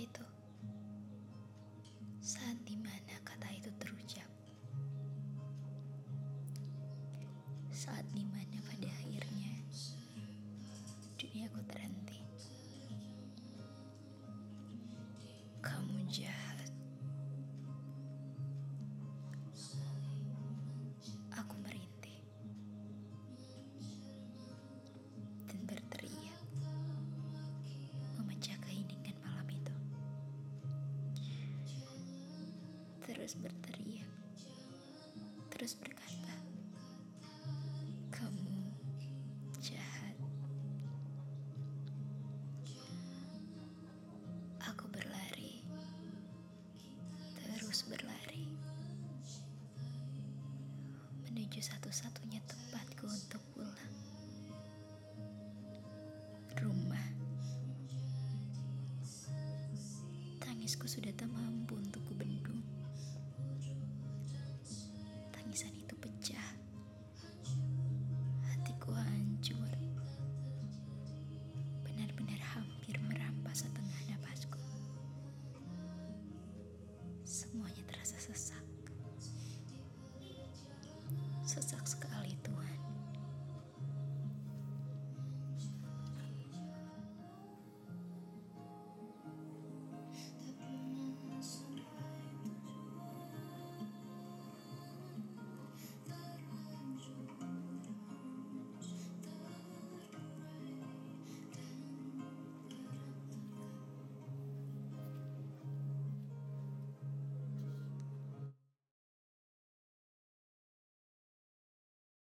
itu. Saat di mana kata itu terucap. Saat di mana pada akhirnya dunia ku terhenti. Kamu jahat. Terus berteriak, terus berkata, "Kamu jahat." Aku berlari, terus berlari menuju satu-satunya tempatku untuk pulang. Rumah. Tangisku sudah tak mampu untuk ラサササ